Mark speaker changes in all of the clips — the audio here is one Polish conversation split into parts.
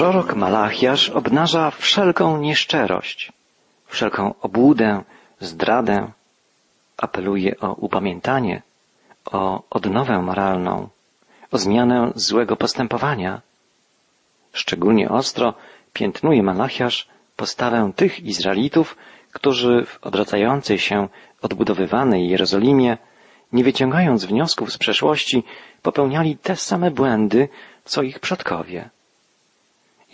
Speaker 1: Prorok Malachiasz obnaża wszelką nieszczerość, wszelką obłudę, zdradę, apeluje o upamiętanie, o odnowę moralną, o zmianę złego postępowania. Szczególnie ostro piętnuje Malachiasz postawę tych Izraelitów, którzy w odradzającej się, odbudowywanej Jerozolimie, nie wyciągając wniosków z przeszłości, popełniali te same błędy, co ich przodkowie.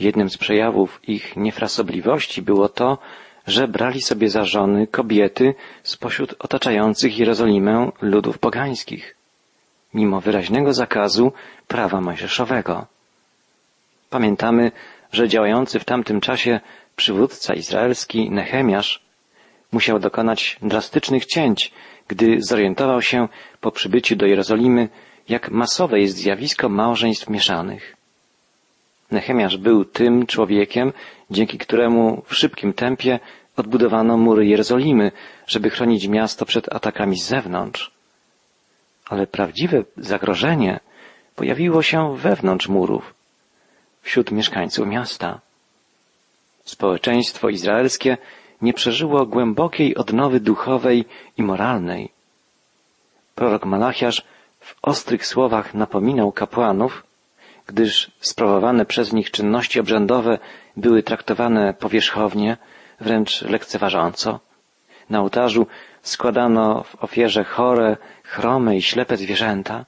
Speaker 1: Jednym z przejawów ich niefrasobliwości było to, że brali sobie za żony kobiety spośród otaczających Jerozolimę ludów pogańskich, mimo wyraźnego zakazu prawa mojżeszowego. Pamiętamy, że działający w tamtym czasie przywódca izraelski Nehemiasz musiał dokonać drastycznych cięć, gdy zorientował się po przybyciu do Jerozolimy, jak masowe jest zjawisko małżeństw mieszanych. Nehemiasz był tym człowiekiem, dzięki któremu w szybkim tempie odbudowano mury Jerozolimy, żeby chronić miasto przed atakami z zewnątrz. Ale prawdziwe zagrożenie pojawiło się wewnątrz murów, wśród mieszkańców miasta. Społeczeństwo izraelskie nie przeżyło głębokiej odnowy duchowej i moralnej. Prorok Malachiasz w ostrych słowach napominał kapłanów, gdyż sprawowane przez nich czynności obrzędowe były traktowane powierzchownie, wręcz lekceważąco. Na ołtarzu składano w ofierze chore, chrome i ślepe zwierzęta.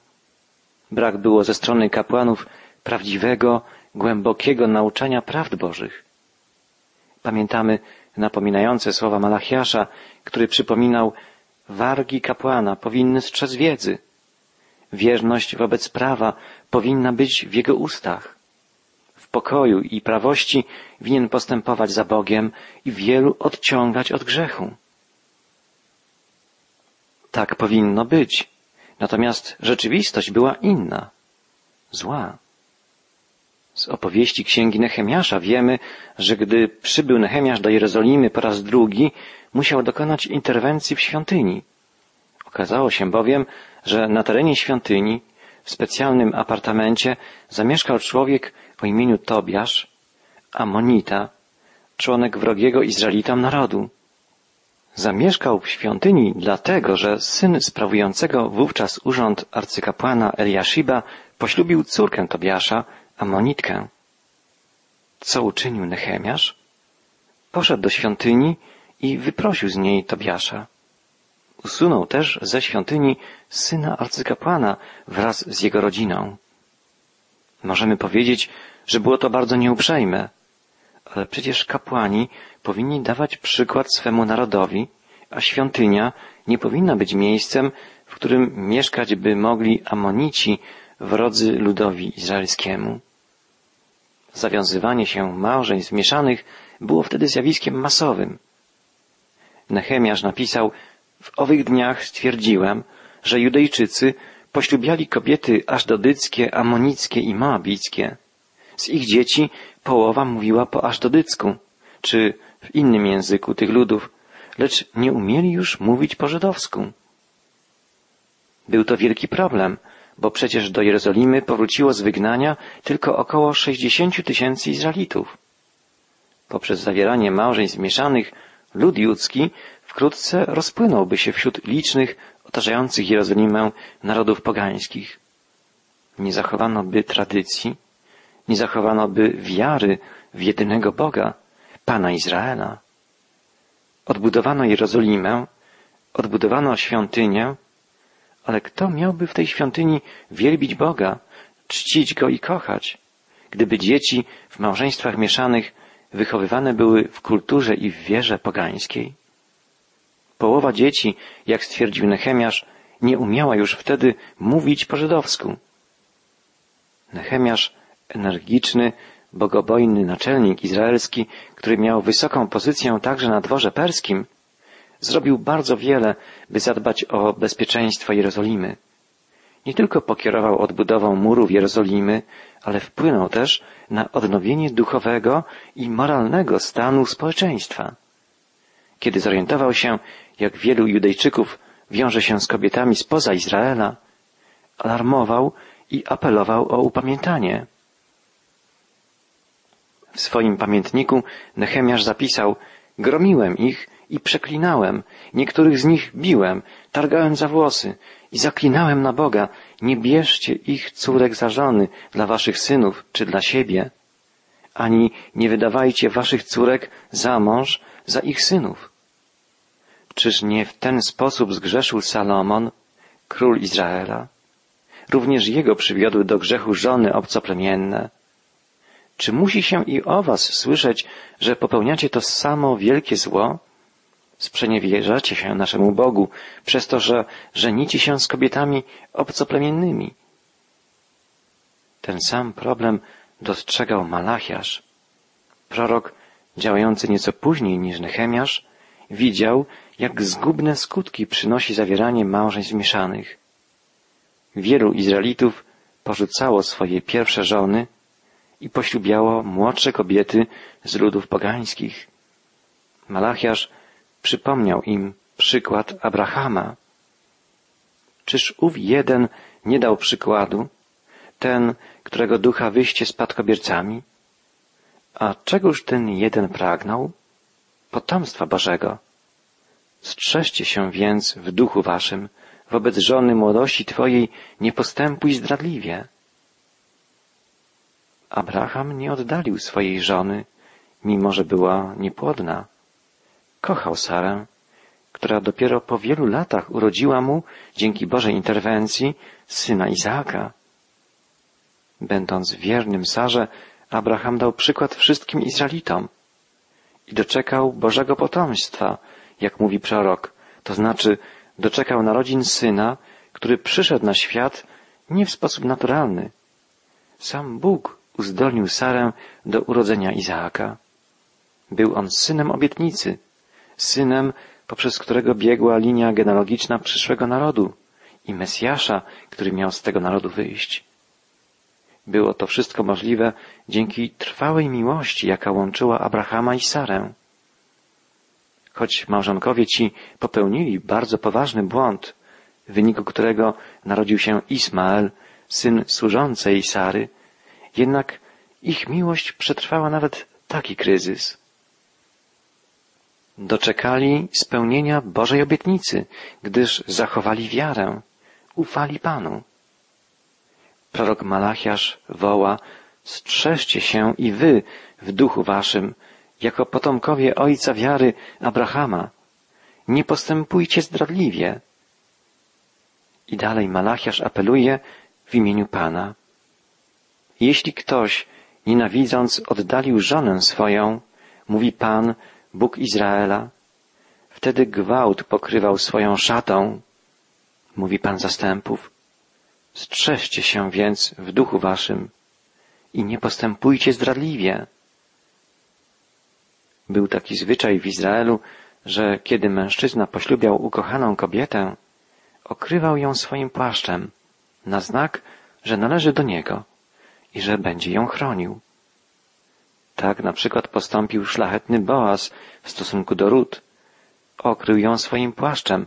Speaker 1: Brak było ze strony kapłanów prawdziwego, głębokiego nauczania prawd Bożych. Pamiętamy napominające słowa Malachiasza, który przypominał, wargi kapłana powinny strzec wiedzy. Wierność wobec prawa powinna być w jego ustach. W pokoju i prawości winien postępować za Bogiem i wielu odciągać od grzechu. Tak powinno być. Natomiast rzeczywistość była inna, zła. Z opowieści księgi Nehemiasza wiemy, że gdy przybył Nehemiasz do Jerozolimy po raz drugi, musiał dokonać interwencji w świątyni. Okazało się bowiem, że na terenie świątyni, w specjalnym apartamencie, zamieszkał człowiek o imieniu Tobiasz, Amonita, członek wrogiego Izraelitom narodu. Zamieszkał w świątyni dlatego, że syn sprawującego wówczas urząd arcykapłana Eliashiba poślubił córkę Tobiasza, Amonitkę. Co uczynił Nehemiasz? Poszedł do świątyni i wyprosił z niej Tobiasza. Usunął też ze świątyni syna arcykapłana wraz z jego rodziną. Możemy powiedzieć, że było to bardzo nieuprzejme, ale przecież kapłani powinni dawać przykład swemu narodowi, a świątynia nie powinna być miejscem, w którym mieszkać by mogli Amonici, wrodzy ludowi izraelskiemu. Zawiązywanie się małżeństw mieszanych było wtedy zjawiskiem masowym. Nehemiasz napisał, w owych dniach stwierdziłem, że Judejczycy poślubiali kobiety aszdodyckie, amonickie i moabickie. Z ich dzieci połowa mówiła po aszdodycku, czy w innym języku tych ludów, lecz nie umieli już mówić po żydowsku. Był to wielki problem, bo przecież do Jerozolimy powróciło z wygnania tylko około 60 tysięcy Izraelitów. Poprzez zawieranie małżeństw mieszanych lud judzki wkrótce rozpłynąłby się wśród licznych, otaczających Jerozolimę narodów pogańskich. Nie zachowano by tradycji, nie zachowano by wiary w jedynego Boga, Pana Izraela. Odbudowano Jerozolimę, odbudowano świątynię, ale kto miałby w tej świątyni wielbić Boga, czcić Go i kochać, gdyby dzieci w małżeństwach mieszanych wychowywane były w kulturze i w wierze pogańskiej? Połowa dzieci, jak stwierdził Nehemiasz, nie umiała już wtedy mówić po żydowsku. Nehemiasz, energiczny, bogobojny naczelnik izraelski, który miał wysoką pozycję także na dworze perskim, zrobił bardzo wiele, by zadbać o bezpieczeństwo Jerozolimy. Nie tylko pokierował odbudową murów Jerozolimy, ale wpłynął też na odnowienie duchowego i moralnego stanu społeczeństwa. Kiedy zorientował się, jak wielu Judejczyków wiąże się z kobietami spoza Izraela, alarmował i apelował o upamiętanie. W swoim pamiętniku Nehemiasz zapisał Gromiłem ich i przeklinałem, niektórych z nich biłem, targałem za włosy i zaklinałem na Boga, nie bierzcie ich córek za żony dla waszych synów czy dla siebie, ani nie wydawajcie waszych córek za mąż za ich synów. Czyż nie w ten sposób zgrzeszył Salomon, król Izraela? Również jego przywiodły do grzechu żony obcoplemienne. Czy musi się i o was słyszeć, że popełniacie to samo wielkie zło? Sprzeniewierzacie się naszemu Bogu przez to, że żenicie się z kobietami obcoplemiennymi. Ten sam problem dostrzegał Malachiasz. Prorok, działający nieco później niż Nehemiasz, widział, jak zgubne skutki przynosi zawieranie małżeństw mieszanych. Wielu Izraelitów porzucało swoje pierwsze żony i poślubiało młodsze kobiety z ludów pogańskich. Malachiasz przypomniał im przykład Abrahama. Czyż ów jeden nie dał przykładu, ten, którego ducha wyjście spadkobiercami? A czegoż ten jeden pragnął? Potomstwa Bożego. Strzeżcie się więc w duchu waszym, wobec żony młodości Twojej nie postępuj zdradliwie. Abraham nie oddalił swojej żony, mimo że była niepłodna. Kochał Sarę, która dopiero po wielu latach urodziła mu, dzięki Bożej interwencji, syna Izaaka. Będąc wiernym Sarze, Abraham dał przykład wszystkim Izraelitom i doczekał Bożego potomstwa, jak mówi prorok, to znaczy doczekał narodzin syna, który przyszedł na świat nie w sposób naturalny. Sam Bóg uzdolnił Sarę do urodzenia Izaaka. Był on synem obietnicy, synem, poprzez którego biegła linia genealogiczna przyszłego narodu i Mesjasza, który miał z tego narodu wyjść. Było to wszystko możliwe dzięki trwałej miłości, jaka łączyła Abrahama i Sarę. Choć małżonkowie ci popełnili bardzo poważny błąd, w wyniku którego narodził się Ismael, syn służącej Sary, jednak ich miłość przetrwała nawet taki kryzys. Doczekali spełnienia Bożej obietnicy, gdyż zachowali wiarę, ufali Panu. Prorok Malachiasz woła, strzeżcie się i wy w duchu waszym, jako potomkowie ojca wiary Abrahama. Nie postępujcie zdradliwie. I dalej Malachiasz apeluje w imieniu Pana. Jeśli ktoś, nienawidząc, oddalił żonę swoją, mówi Pan, Bóg Izraela, wtedy gwałt pokrywał swoją szatą, mówi Pan zastępów. Strzeżcie się więc w duchu waszym i nie postępujcie zdradliwie. Był taki zwyczaj w Izraelu, że kiedy mężczyzna poślubiał ukochaną kobietę, okrywał ją swoim płaszczem, na znak, że należy do niego i że będzie ją chronił. Tak na przykład postąpił szlachetny Boaz w stosunku do Rut. Okrył ją swoim płaszczem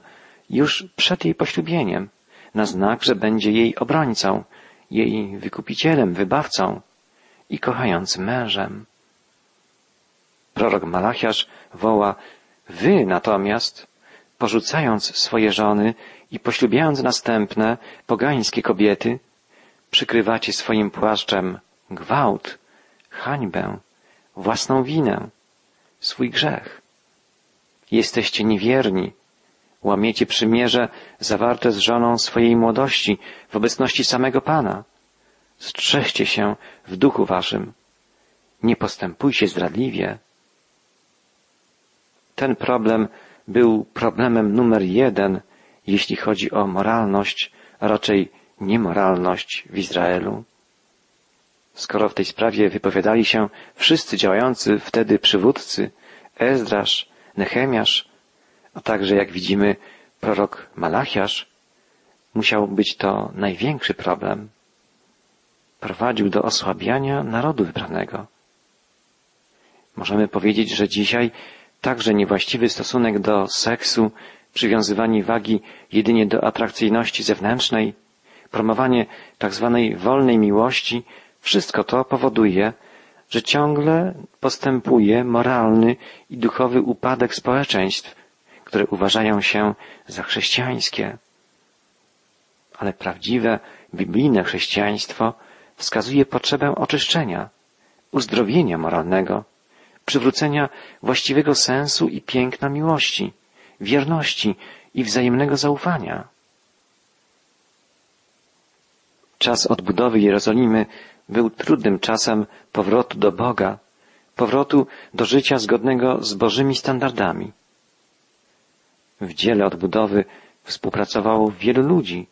Speaker 1: już przed jej poślubieniem, na znak, że będzie jej obrońcą, jej wykupicielem, wybawcą i kochającym mężem. Prorok Malachiasz woła, wy natomiast, porzucając swoje żony i poślubiając następne, pogańskie kobiety, przykrywacie swoim płaszczem gwałt, hańbę, własną winę, swój grzech. Jesteście niewierni, łamiecie przymierze zawarte z żoną swojej młodości w obecności samego Pana. Strzeżcie się w duchu waszym. Nie postępujcie zdradliwie. Ten problem był problemem numer jeden, jeśli chodzi o moralność, a raczej niemoralność w Izraelu. Skoro w tej sprawie wypowiadali się wszyscy działający wtedy przywódcy, Ezdrasz, Nehemiasz, a także, jak widzimy, prorok Malachiasz, musiał być to największy problem. Prowadził do osłabiania narodu wybranego. Możemy powiedzieć, że dzisiaj także niewłaściwy stosunek do seksu, przywiązywanie wagi jedynie do atrakcyjności zewnętrznej, promowanie tzw. Tak wolnej miłości, wszystko to powoduje, że ciągle postępuje moralny i duchowy upadek społeczeństw, które uważają się za chrześcijańskie. Ale prawdziwe, biblijne chrześcijaństwo wskazuje potrzebę oczyszczenia, uzdrowienia moralnego, przywrócenia właściwego sensu i piękna miłości, wierności i wzajemnego zaufania. Czas odbudowy Jerozolimy był trudnym czasem powrotu do Boga, powrotu do życia zgodnego z Bożymi standardami. W dziele odbudowy współpracowało wielu ludzi,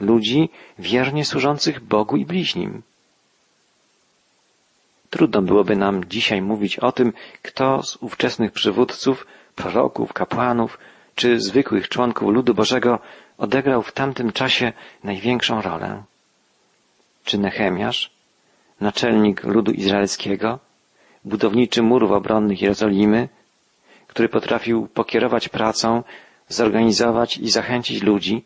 Speaker 1: ludzi wiernie służących Bogu i bliźnim. Trudno byłoby nam dzisiaj mówić o tym, kto z ówczesnych przywódców, proroków, kapłanów czy zwykłych członków ludu Bożego odegrał w tamtym czasie największą rolę. Czy Nehemiasz, naczelnik ludu izraelskiego, budowniczy murów obronnych Jerozolimy, który potrafił pokierować pracą, zorganizować i zachęcić ludzi,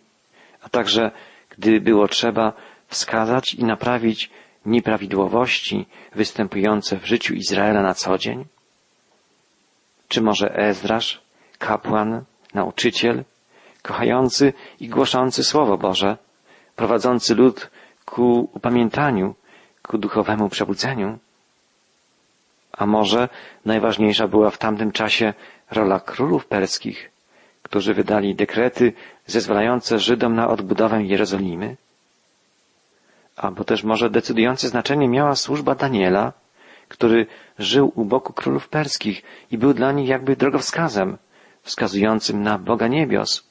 Speaker 1: a także, gdy było trzeba, wskazać i naprawić nieprawidłowości występujące w życiu Izraela na co dzień? Czy może Ezdrasz, kapłan, nauczyciel, kochający i głoszący Słowo Boże, prowadzący lud ku upamiętaniu, ku duchowemu przebudzeniu? A może najważniejsza była w tamtym czasie rola królów perskich, którzy wydali dekrety zezwalające Żydom na odbudowę Jerozolimy? Albo też może decydujące znaczenie miała służba Daniela, który żył u boku królów perskich i był dla nich jakby drogowskazem, wskazującym na Boga niebios.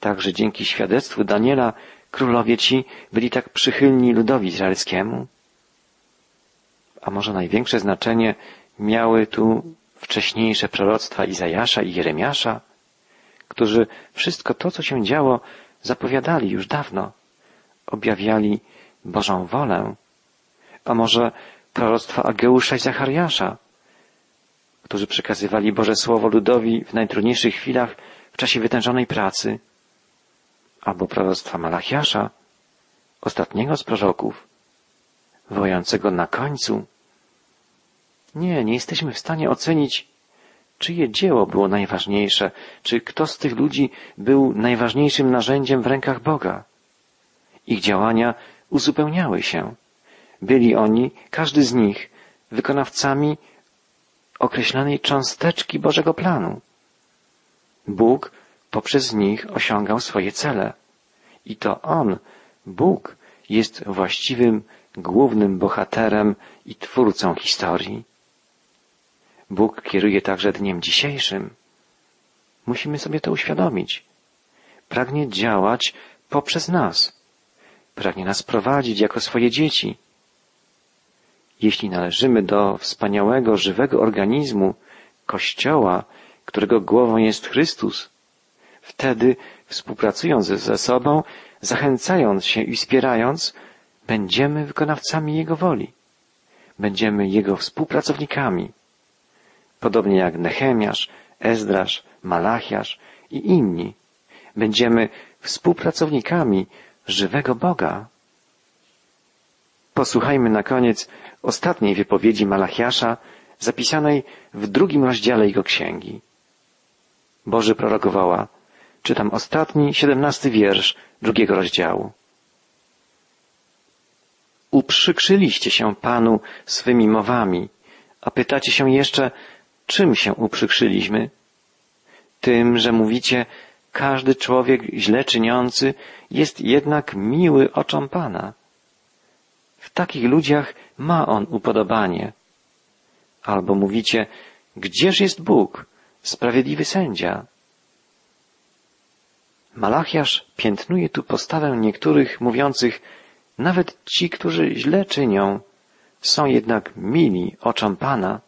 Speaker 1: Także dzięki świadectwu Daniela królowie ci byli tak przychylni ludowi izraelskiemu? A może największe znaczenie miały tu wcześniejsze proroctwa Izajasza i Jeremiasza, którzy wszystko to, co się działo, zapowiadali już dawno, objawiali Bożą wolę, a może proroctwa Ageusza i Zachariasza, którzy przekazywali Boże Słowo ludowi w najtrudniejszych chwilach w czasie wytężonej pracy, albo proroctwa Malachiasza, ostatniego z proroków, wojącego na końcu. Nie, nie jesteśmy w stanie ocenić, czyje dzieło było najważniejsze, czy kto z tych ludzi był najważniejszym narzędziem w rękach Boga. Ich działania uzupełniały się. Byli oni, każdy z nich, wykonawcami określonej cząsteczki Bożego planu. Bóg poprzez nich osiągał swoje cele. I to On, Bóg, jest właściwym, głównym bohaterem i twórcą historii. Bóg kieruje także dniem dzisiejszym. Musimy sobie to uświadomić. Pragnie działać poprzez nas. Pragnie nas prowadzić jako swoje dzieci. Jeśli należymy do wspaniałego, żywego organizmu, Kościoła, którego głową jest Chrystus, wtedy, współpracując ze sobą, zachęcając się i wspierając, będziemy wykonawcami Jego woli. Będziemy Jego współpracownikami. Podobnie jak Nehemiasz, Ezdrasz, Malachiasz i inni. Będziemy współpracownikami żywego Boga. Posłuchajmy na koniec ostatniej wypowiedzi Malachiasza, zapisanej w drugim rozdziale jego księgi. Boży prorok woła, czytam ostatni, siedemnasty wiersz drugiego rozdziału. Uprzykrzyliście się Panu swymi mowami, a pytacie się jeszcze, czym się uprzykrzyliśmy? Tym, że mówicie, każdy człowiek źle czyniący jest jednak miły oczom Pana. W takich ludziach ma on upodobanie. Albo mówicie, gdzież jest Bóg, sprawiedliwy sędzia? Malachiasz piętnuje tu postawę niektórych mówiących, nawet ci, którzy źle czynią, są jednak mili oczom Pana.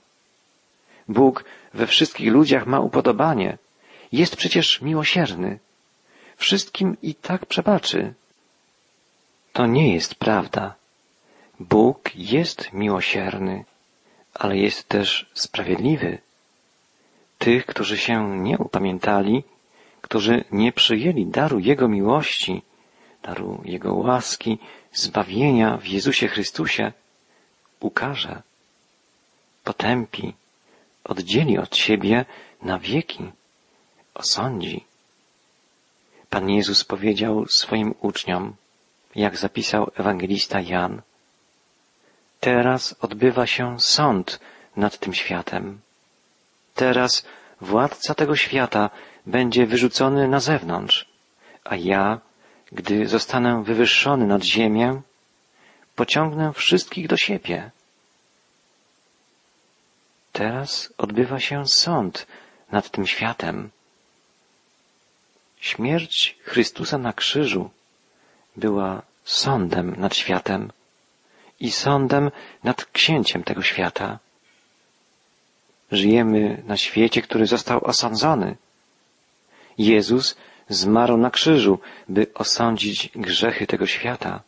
Speaker 1: Bóg we wszystkich ludziach ma upodobanie, jest przecież miłosierny. Wszystkim i tak przebaczy. To nie jest prawda. Bóg jest miłosierny, ale jest też sprawiedliwy. Tych, którzy się nie upamiętali, którzy nie przyjęli daru Jego miłości, daru Jego łaski, zbawienia w Jezusie Chrystusie, ukaże. potępi, oddzieli od siebie na wieki, osądzi. Pan Jezus powiedział swoim uczniom, jak zapisał ewangelista Jan, teraz odbywa się sąd nad tym światem. Teraz władca tego świata będzie wyrzucony na zewnątrz, a ja, gdy zostanę wywyższony nad ziemię, pociągnę wszystkich do siebie. Teraz odbywa się sąd nad tym światem. Śmierć Chrystusa na krzyżu była sądem nad światem i sądem nad księciem tego świata. Żyjemy na świecie, który został osądzony. Jezus zmarł na krzyżu, by osądzić grzechy tego świata.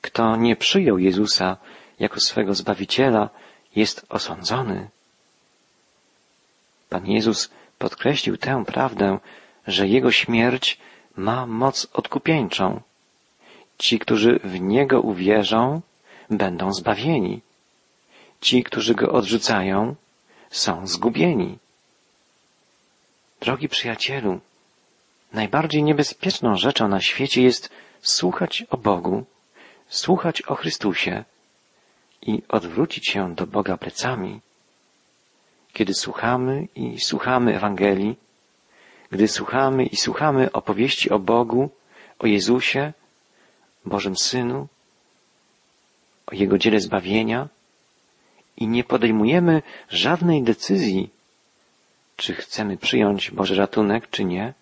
Speaker 1: Kto nie przyjął Jezusa jako swego Zbawiciela, jest osądzony. Pan Jezus podkreślił tę prawdę, że Jego śmierć ma moc odkupieńczą. Ci, którzy w Niego uwierzą, będą zbawieni. Ci, którzy Go odrzucają, są zgubieni. Drogi przyjacielu, najbardziej niebezpieczną rzeczą na świecie jest słuchać o Bogu, słuchać o Chrystusie i odwrócić się do Boga plecami. Kiedy słuchamy i słuchamy Ewangelii, gdy słuchamy i słuchamy opowieści o Bogu, o Jezusie, Bożym Synu, o Jego dziele zbawienia i nie podejmujemy żadnej decyzji, czy chcemy przyjąć Boży ratunek, czy nie,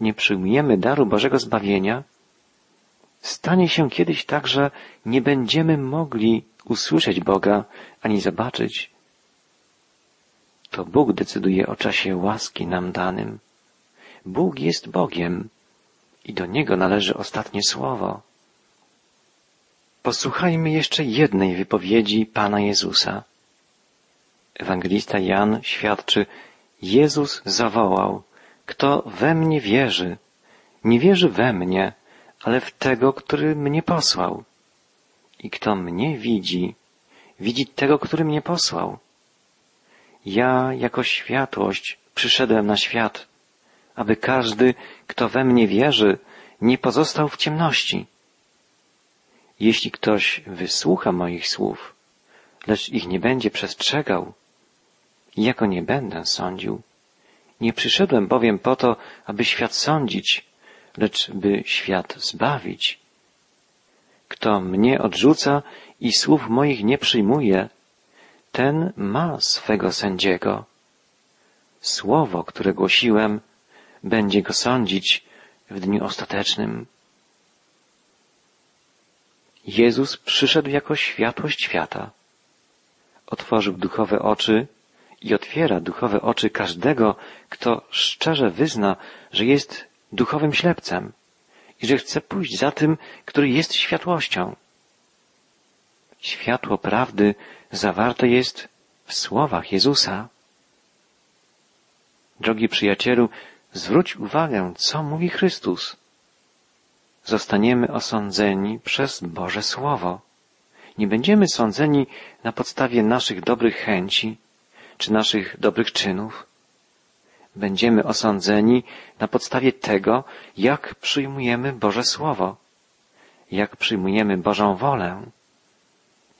Speaker 1: nie przyjmujemy daru Bożego zbawienia, stanie się kiedyś tak, że nie będziemy mogli usłyszeć Boga ani zobaczyć. To Bóg decyduje o czasie łaski nam danym. Bóg jest Bogiem i do Niego należy ostatnie słowo. Posłuchajmy jeszcze jednej wypowiedzi Pana Jezusa. Ewangelista Jan świadczy, Jezus zawołał, kto we mnie wierzy, nie wierzy we mnie, ale w tego, który mnie posłał. I kto mnie widzi, widzi tego, który mnie posłał. Ja jako światłość przyszedłem na świat, aby każdy, kto we mnie wierzy, nie pozostał w ciemności. Jeśli ktoś wysłucha moich słów, lecz ich nie będzie przestrzegał, jako nie będę sądził. Nie przyszedłem bowiem po to, aby świat sądzić, lecz by świat zbawić. Kto mnie odrzuca i słów moich nie przyjmuje, ten ma swego sędziego. Słowo, które głosiłem, będzie go sądzić w dniu ostatecznym. Jezus przyszedł jako światłość świata. Otworzył duchowe oczy i otwiera duchowe oczy każdego, kto szczerze wyzna, że jest duchowym ślepcem i że chce pójść za tym, który jest światłością. Światło prawdy zawarte jest w słowach Jezusa. Drogi przyjacielu, zwróć uwagę, co mówi Chrystus. Zostaniemy osądzeni przez Boże Słowo. Nie będziemy sądzeni na podstawie naszych dobrych chęci czy naszych dobrych czynów. Będziemy osądzeni na podstawie tego, jak przyjmujemy Boże Słowo, jak przyjmujemy Bożą wolę,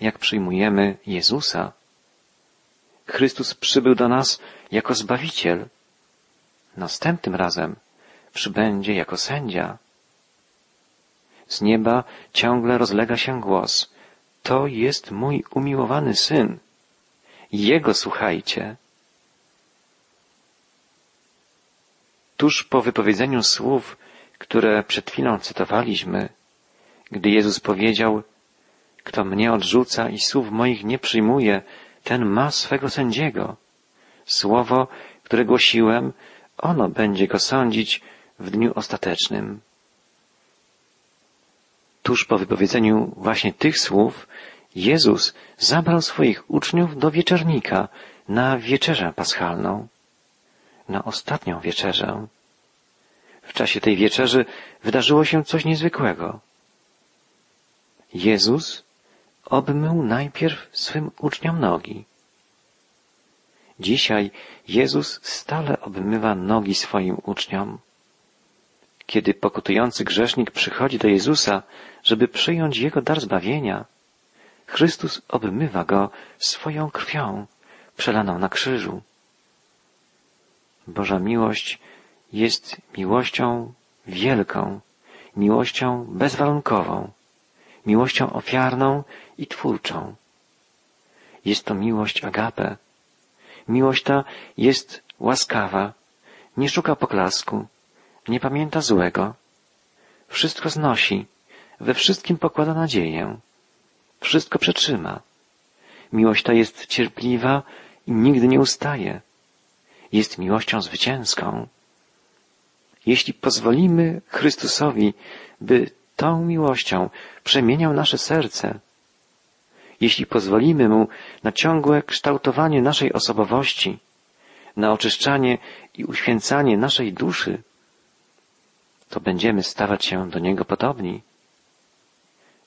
Speaker 1: jak przyjmujemy Jezusa. Chrystus przybył do nas jako Zbawiciel. Następnym razem przybędzie jako sędzia. Z nieba ciągle rozlega się głos. To jest mój umiłowany syn. Jego słuchajcie. Tuż po wypowiedzeniu słów, które przed chwilą cytowaliśmy, gdy Jezus powiedział, kto mnie odrzuca i słów moich nie przyjmuje, ten ma swego sędziego. Słowo, które głosiłem, ono będzie go sądzić w dniu ostatecznym. Tuż po wypowiedzeniu właśnie tych słów, Jezus zabrał swoich uczniów do wieczernika na wieczerzę paschalną, na ostatnią wieczerzę. W czasie tej wieczerzy wydarzyło się coś niezwykłego. Jezus obmył najpierw swym uczniom nogi. Dzisiaj Jezus stale obmywa nogi swoim uczniom. Kiedy pokutujący grzesznik przychodzi do Jezusa, żeby przyjąć Jego dar zbawienia, Chrystus obmywa go swoją krwią, przelaną na krzyżu. Boża miłość jest miłością wielką, miłością bezwarunkową, miłością ofiarną i twórczą. Jest to miłość agape. Miłość ta jest łaskawa, nie szuka poklasku, nie pamięta złego, wszystko znosi, we wszystkim pokłada nadzieję, wszystko przetrzyma. Miłość ta jest cierpliwa i nigdy nie ustaje. Jest miłością zwycięską. Jeśli pozwolimy Chrystusowi, by tą miłością przemieniał nasze serce, jeśli pozwolimy Mu na ciągłe kształtowanie naszej osobowości, na oczyszczanie i uświęcanie naszej duszy, to będziemy stawać się do Niego podobni.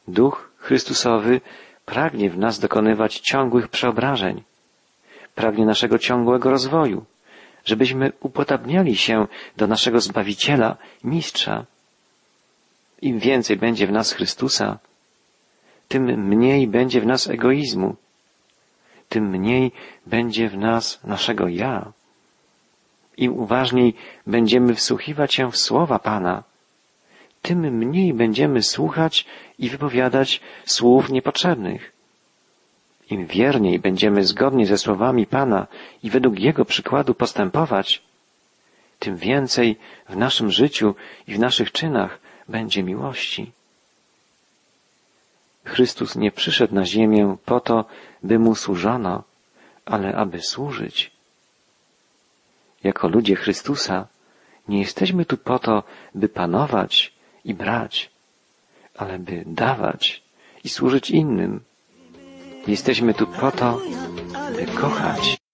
Speaker 1: Duch Chrystusowy pragnie w nas dokonywać ciągłych przeobrażeń, pragnie naszego ciągłego rozwoju, żebyśmy upodabniali się do naszego Zbawiciela, Mistrza. Im więcej będzie w nas Chrystusa, tym mniej będzie w nas egoizmu, tym mniej będzie w nas naszego ja. Im uważniej będziemy wsłuchiwać się w słowa Pana, tym mniej będziemy słuchać i wypowiadać słów niepotrzebnych. Im wierniej będziemy zgodnie ze słowami Pana i według Jego przykładu postępować, tym więcej w naszym życiu i w naszych czynach będzie miłości. Chrystus nie przyszedł na ziemię po to, by Mu służono, ale aby służyć. Jako ludzie Chrystusa nie jesteśmy tu po to, by panować i brać, ale by dawać i służyć innym. Jesteśmy tu po to, by kochać.